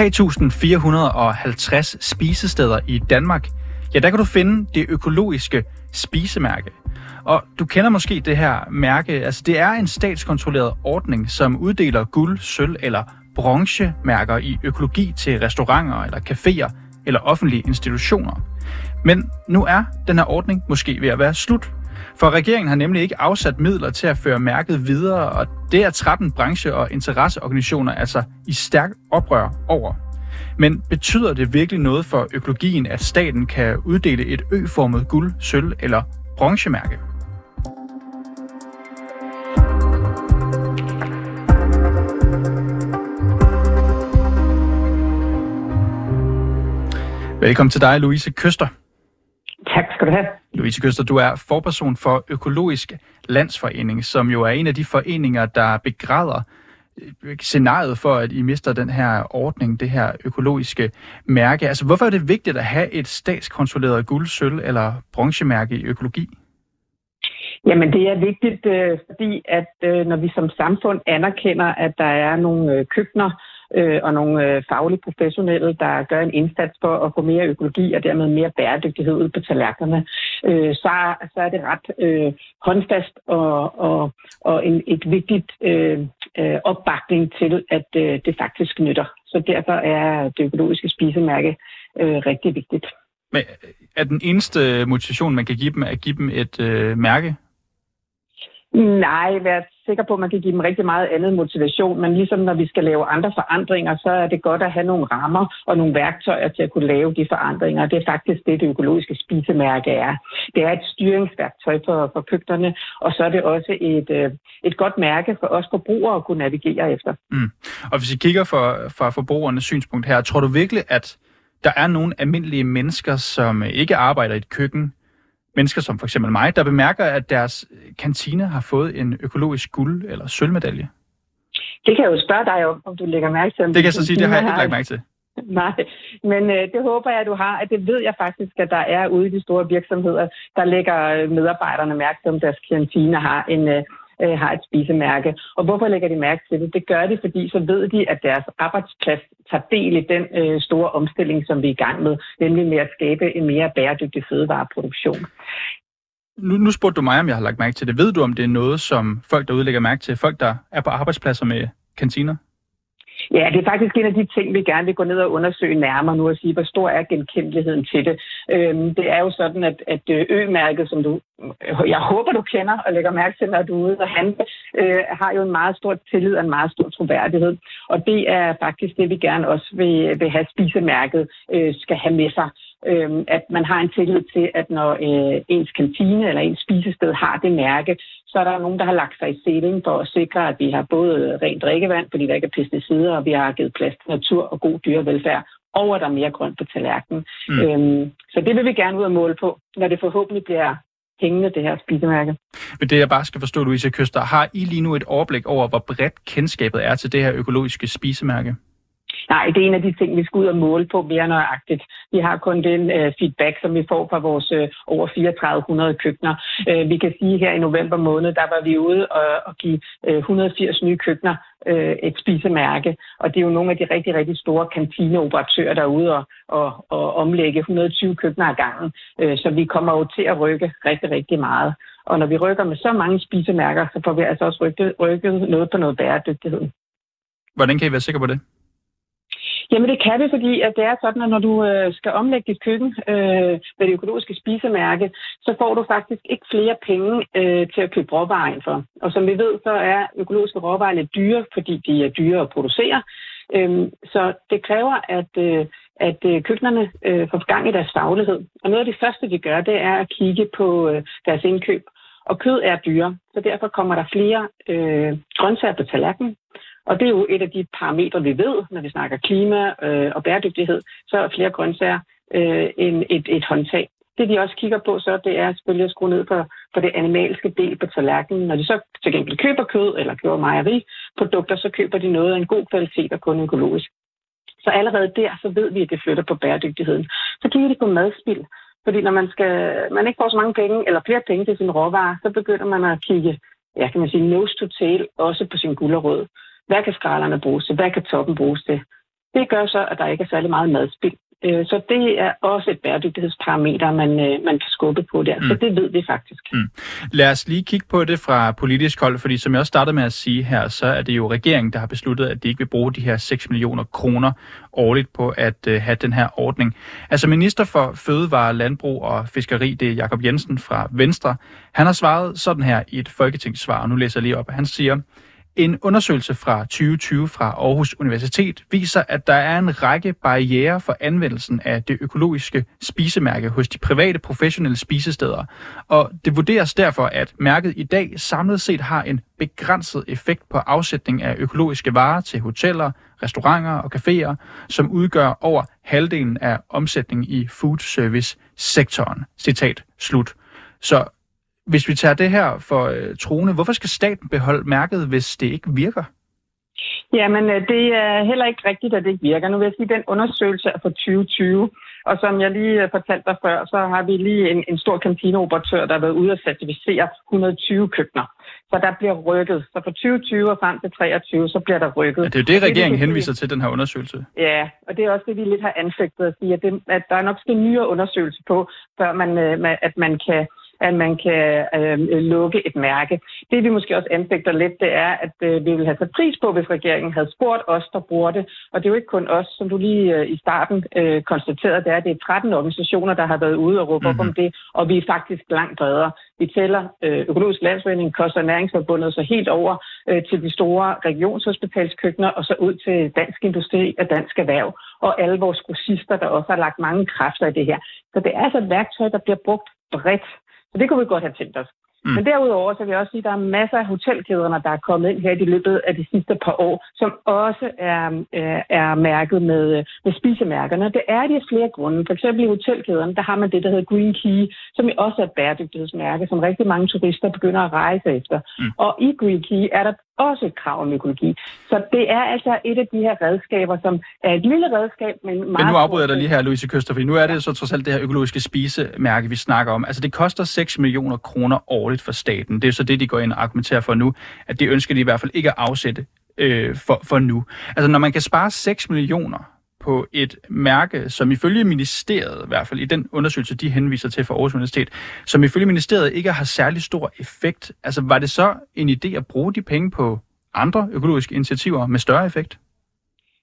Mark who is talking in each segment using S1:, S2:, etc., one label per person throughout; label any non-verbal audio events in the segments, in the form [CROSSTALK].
S1: 3.450 spisesteder i Danmark, ja, der kan du finde det økologiske spisemærke. Og du kender måske det her mærke, altså det er en statskontrolleret ordning, som uddeler guld, sølv eller bronzemærker i økologi til restauranter eller caféer eller offentlige institutioner. Men nu er den her ordning måske ved at være slut. For regeringen har nemlig ikke afsat midler til at føre mærket videre, og det er 13 branche- og interesseorganisationer altså i stærk oprør over. Men betyder det virkelig noget for økologien, at staten kan uddele et øformet guld, sølv eller bronzemærke? Velkommen til dig, Louise Køster.
S2: Tak skal du have.
S1: Louise Køster, du er forperson for Økologisk Landsforening, som jo er en af de foreninger, der begræder øh, scenariet for, at I mister den her ordning, det her økologiske mærke. Altså, hvorfor er det vigtigt at have et statskontrolleret guld, sølv eller bronzemærke i økologi?
S2: Jamen det er vigtigt, øh, fordi at øh, når vi som samfund anerkender, at der er nogle køkkener, øh, og nogle øh, faglige professionelle, der gør en indsats for at få mere økologi og dermed mere bæredygtighed ud på tallerkenerne, øh, så, så er det ret øh, håndfast og, og, og en, et vigtigt øh, øh, opbakning til, at øh, det faktisk nytter. Så derfor er det økologiske spisemærke øh, rigtig vigtigt.
S1: Men er den eneste motivation, man kan give dem, at give dem et øh, mærke?
S2: Nej, vær sikker på, at man kan give dem rigtig meget andet motivation, men ligesom når vi skal lave andre forandringer, så er det godt at have nogle rammer og nogle værktøjer til at kunne lave de forandringer. Det er faktisk det, det økologiske spisemærke er. Det er et styringsværktøj for, for køkkenerne, og så er det også et, øh, et godt mærke for os forbrugere at kunne navigere efter.
S1: Mm. Og hvis I kigger fra, fra forbrugernes synspunkt her, tror du virkelig, at der er nogle almindelige mennesker, som ikke arbejder i et køkken, mennesker som for eksempel mig, der bemærker, at deres kantine har fået en økologisk guld- eller sølvmedalje?
S2: Det kan jeg jo spørge dig om, om du lægger mærke til.
S1: det kan jeg så sige, det har jeg ikke lagt mærke til. [LAUGHS]
S2: Nej, men øh, det håber jeg, at du har. At det ved jeg faktisk, at der er ude i de store virksomheder, der lægger medarbejderne mærke til, om deres kantine har en, øh, øh, har et spisemærke. Og hvorfor lægger de mærke til det? Det gør de, fordi så ved de, at deres arbejdsplads tager del i den øh, store omstilling, som vi er i gang med, nemlig med at skabe en mere bæredygtig fødevareproduktion.
S1: Nu, nu spurgte du mig, om jeg har lagt mærke til det. Ved du, om det er noget, som folk derude lægger mærke til? Folk, der er på arbejdspladser med kantiner?
S2: Ja, det er faktisk en af de ting, vi gerne vil gå ned og undersøge nærmere nu og sige, hvor stor er genkendeligheden til det. Øhm, det er jo sådan, at, at øh, ø-mærket, som du, jeg håber, du kender og lægger mærke til, når du er ude og handle, øh, har jo en meget stor tillid og en meget stor troværdighed. Og det er faktisk det, vi gerne også vil, vil have spisemærket øh, skal have med sig øh, at man har en tillid til, at når øh, ens kantine eller ens spisested har det mærke, så er der nogen, der har lagt sig i selen for at sikre, at vi har både rent drikkevand, fordi der ikke er pesticider, og vi har givet plads til natur og god dyrevelfærd, og at der er mere grønt på tallerkenen. Mm. Øhm, så det vil vi gerne ud og måle på, når det forhåbentlig bliver hængende, det her spisemærke.
S1: Men det jeg bare skal forstå, Louise Køster, har I lige nu et overblik over, hvor bredt kendskabet er til det her økologiske spisemærke?
S2: Nej, det er en af de ting, vi skal ud og måle på mere nøjagtigt. Vi har kun den øh, feedback, som vi får fra vores øh, over 3400 køkkener. Øh, vi kan sige, at her i november måned, der var vi ude og, og give øh, 180 nye køkkener øh, et spisemærke. Og det er jo nogle af de rigtig, rigtig store kantineoperatører derude og, og, og omlægge 120 køkkener ad gangen. Øh, så vi kommer jo til at rykke rigtig, rigtig meget. Og når vi rykker med så mange spisemærker, så får vi altså også rykket, rykket noget på noget bæredygtighed.
S1: Hvordan kan I være sikre på det?
S2: Jamen det kan vi, fordi at det er sådan, at når du øh, skal omlægge dit køkken øh, med det økologiske spisemærke, så får du faktisk ikke flere penge øh, til at købe råvarer for. Og som vi ved, så er økologiske råvarer lidt dyre, fordi de er dyre at producere. Øhm, så det kræver, at, øh, at øh, køkkenerne øh, får gang i deres faglighed. Og noget af det første, de gør, det er at kigge på øh, deres indkøb. Og kød er dyre, så derfor kommer der flere øh, grøntsager på tallerkenen. Og det er jo et af de parametre, vi ved, når vi snakker klima øh, og bæredygtighed, så er flere grøntsager øh, end et, et håndtag. Det de også kigger på, så det er selvfølgelig at skrue ned på, på det animalske del på tallerkenen. Når de så til gengæld køber kød eller køber mejeriprodukter, så køber de noget af en god kvalitet og kun økologisk. Så allerede der, så ved vi, at det flytter på bæredygtigheden. Så kigger de på madspild. Fordi når man, skal, man ikke får så mange penge, eller flere penge til sin råvarer, så begynder man at kigge, ja, kan man sige, nose to tail, også på sin gullerød. Hvad kan skralderne bruges til? Hvad kan toppen bruges til? Det gør så, at der ikke er særlig meget madspild. Øh, så det er også et bæredygtighedsparameter, man, øh, man kan skubbe på der. Mm. Så det ved vi faktisk. Mm.
S1: Lad os lige kigge på det fra politisk hold, fordi som jeg også startede med at sige her, så er det jo regeringen, der har besluttet, at de ikke vil bruge de her 6 millioner kroner årligt på at uh, have den her ordning. Altså minister for Fødevare, Landbrug og Fiskeri, det er Jakob Jensen fra Venstre, han har svaret sådan her i et folketingssvar, og nu læser jeg lige op. Han siger, en undersøgelse fra 2020 fra Aarhus Universitet viser, at der er en række barriere for anvendelsen af det økologiske spisemærke hos de private professionelle spisesteder. Og det vurderes derfor, at mærket i dag samlet set har en begrænset effekt på afsætning af økologiske varer til hoteller, restauranter og caféer, som udgør over halvdelen af omsætningen i food service sektoren. Citat slut. Så hvis vi tager det her for øh, troende, hvorfor skal staten beholde mærket, hvis det ikke virker?
S2: Jamen, øh, det er heller ikke rigtigt, at det ikke virker. Nu vil jeg sige, at den undersøgelse er fra 2020, og som jeg lige øh, fortalte dig før, så har vi lige en, en stor kantineoperatør, der har været ude og certificere 120 køkkener. Så der bliver rykket. Så fra 2020 og frem til 2023, så bliver der rykket. Ja,
S1: det er jo det, regeringen det, henviser til, den her undersøgelse.
S2: Ja, og det er også det, vi lidt har anfægtet at sige, at, det, at der er nok skal nyere undersøgelse på, før man, at man kan at man kan øh, lukke et mærke. Det vi måske også anfægter lidt, det er, at øh, vi vil have sat pris på, hvis regeringen havde spurgt os, der bruger det. Og det er jo ikke kun os, som du lige øh, i starten øh, konstaterede, det er, at det er 13 organisationer, der har været ude og råbe mm-hmm. op om mhm. det, og vi er faktisk langt bredere. Vi tæller øh, Økologisk Landsforening, Kost- og Næringsforbundet så helt over øh, til de store regionshospitalskøkkener, og så ud til Dansk Industri og Dansk Erhverv, og alle vores grossister, der også har lagt mange kræfter i det her. Så det er altså et værktøj, der bliver brugt bredt. Så det kunne vi godt have tænkt os. Mm. Men derudover så vil jeg også sige, at der er masser af hotelkæderne, der er kommet ind her i løbet af de sidste par år, som også er, er, er mærket med, med spisemærkerne. Det er de af flere grunde. For eksempel i hotelkæderne, der har man det, der hedder Green Key, som også er et bæredygtighedsmærke, som rigtig mange turister begynder at rejse efter. Mm. Og i Green Key er der også et krav om økologi. Så det er altså et af de her redskaber, som er et lille redskab, men meget...
S1: Men nu afbryder jeg dig lige her, Louise Køster, for nu er det så trods alt det her økologiske spisemærke, vi snakker om. Altså det koster 6 millioner kroner årligt for staten. Det er så det, de går ind og argumenterer for nu, at det ønsker de i hvert fald ikke at afsætte øh, for, for nu. Altså når man kan spare 6 millioner på et mærke, som ifølge ministeriet, i hvert fald i den undersøgelse, de henviser til for Aarhus Universitet, som ifølge ministeriet ikke har særlig stor effekt. Altså var det så en idé at bruge de penge på andre økologiske initiativer med større effekt?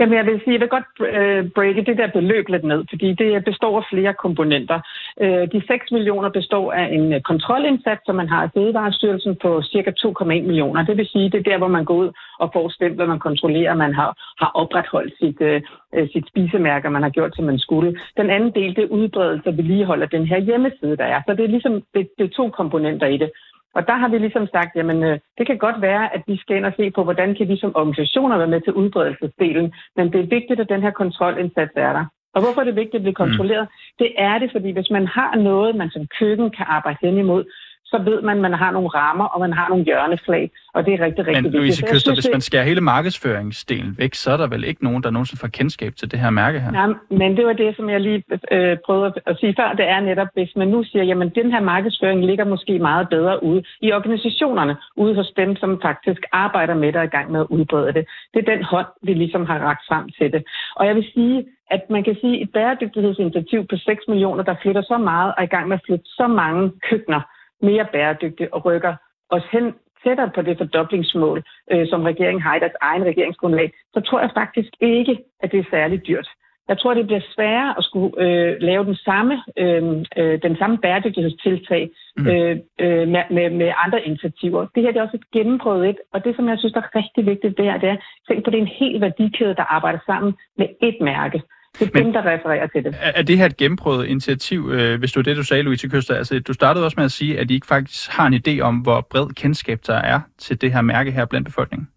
S2: Jamen, jeg vil sige, jeg vil godt øh, breake det der beløb lidt ned, fordi det består af flere komponenter. Øh, de 6 millioner består af en øh, kontrolindsats, som man har i Fødevarestyrelsen på cirka 2,1 millioner. Det vil sige, det er der, hvor man går ud og får stemplet, man kontrollerer, man har, har opretholdt sit, øh, øh, sit spisemærke, man har gjort, som man skulle. Den anden del, det er udbredelse og vedligehold af den her hjemmeside, der er. Så det er ligesom det, det er to komponenter i det. Og der har vi ligesom sagt, jamen øh, det kan godt være, at vi skal ind og se på, hvordan kan vi som organisationer være med til udbredelsesdelen, men det er vigtigt, at den her kontrolindsats er der. Og hvorfor er det vigtigt at blive kontrolleret? Mm. Det er det, fordi hvis man har noget, man som køkken kan arbejde hen imod, så ved man, at man har nogle rammer, og man har nogle hjørneslag, og det er rigtig, rigtig
S1: Men Louise vigtigt. Køster, hvis man skærer hele markedsføringsdelen væk, så er der vel ikke nogen, der nogensinde får kendskab til det her mærke her?
S2: Nej, men det var det, som jeg lige øh, prøvede at sige før. Det er netop, hvis man nu siger, jamen den her markedsføring ligger måske meget bedre ude i organisationerne, ude hos dem, som faktisk arbejder med det og er i gang med at udbrede det. Det er den hånd, vi ligesom har ragt frem til det. Og jeg vil sige, at man kan sige, et bæredygtighedsinitiativ på 6 millioner, der flytter så meget og er i gang med at flytte så mange køkkener, mere bæredygtig og rykker os hen tættere på det fordoblingsmål, øh, som regeringen har i deres egen regeringsgrundlag, så tror jeg faktisk ikke, at det er særligt dyrt. Jeg tror, det bliver sværere at skulle øh, lave den samme, øh, øh, den samme bæredygtighedstiltag mm. øh, øh, med, med, med andre initiativer. Det her det er også et gennemprøvet et, og det, som jeg synes der er rigtig vigtigt, det er, det er at på, det er en hel værdikæde, der arbejder sammen med et mærke. Det er Men, dem, der refererer til det.
S1: Er, er det her et gennemprøvet initiativ, øh, hvis du er det, du sagde, Louise Køster? Altså, du startede også med at sige, at de ikke faktisk har en idé om, hvor bred kendskab der er til det her mærke her blandt befolkningen.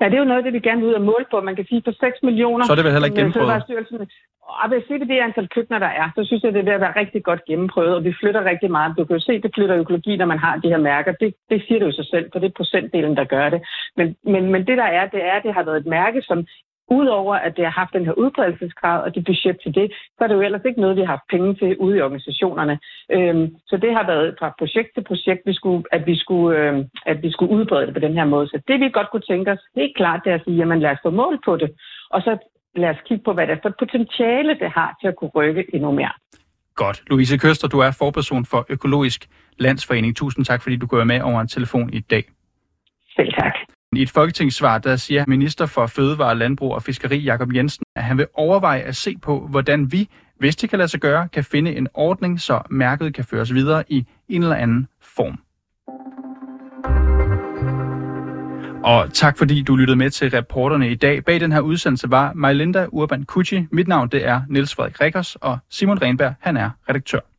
S2: Ja, det er jo noget, det vi gerne vil ud og måle på. Man kan sige, på 6 millioner...
S1: Så er det vel heller ikke gennemprøvet?
S2: Og hvis det er det antal køkkener, der er, så synes jeg, det er ved at være rigtig godt gennemprøvet, og vi flytter rigtig meget. Du kan jo se, det flytter økologi, når man har de her mærker. Det, det siger det jo sig selv, for det er procentdelen, der gør det. Men, men, men det, der er, det er, at det har været et mærke, som Udover at det har haft den her udbredelsesgrad og det budget til det, så er det jo ellers ikke noget, vi har haft penge til ude i organisationerne. Øhm, så det har været fra projekt til projekt, vi skulle, at, vi skulle, øh, at vi skulle udbrede det på den her måde. Så det vi godt kunne tænke os helt klart, det er at sige, jamen lad os få mål på det. Og så lad os kigge på, hvad det er for potentiale, det har til at kunne rykke endnu mere.
S1: Godt. Louise Køster, du er forperson for Økologisk Landsforening. Tusind tak, fordi du går med over en telefon i dag.
S2: Selv tak.
S1: I et folketingssvar, der siger minister for Fødevare, Landbrug og Fiskeri, Jakob Jensen, at han vil overveje at se på, hvordan vi, hvis det kan lade sig gøre, kan finde en ordning, så mærket kan føres videre i en eller anden form. Og tak fordi du lyttede med til reporterne i dag. Bag den her udsendelse var Majlinda Urban Kucci. Mit navn det er Niels Frederik Rikkers, og Simon Renberg, han er redaktør.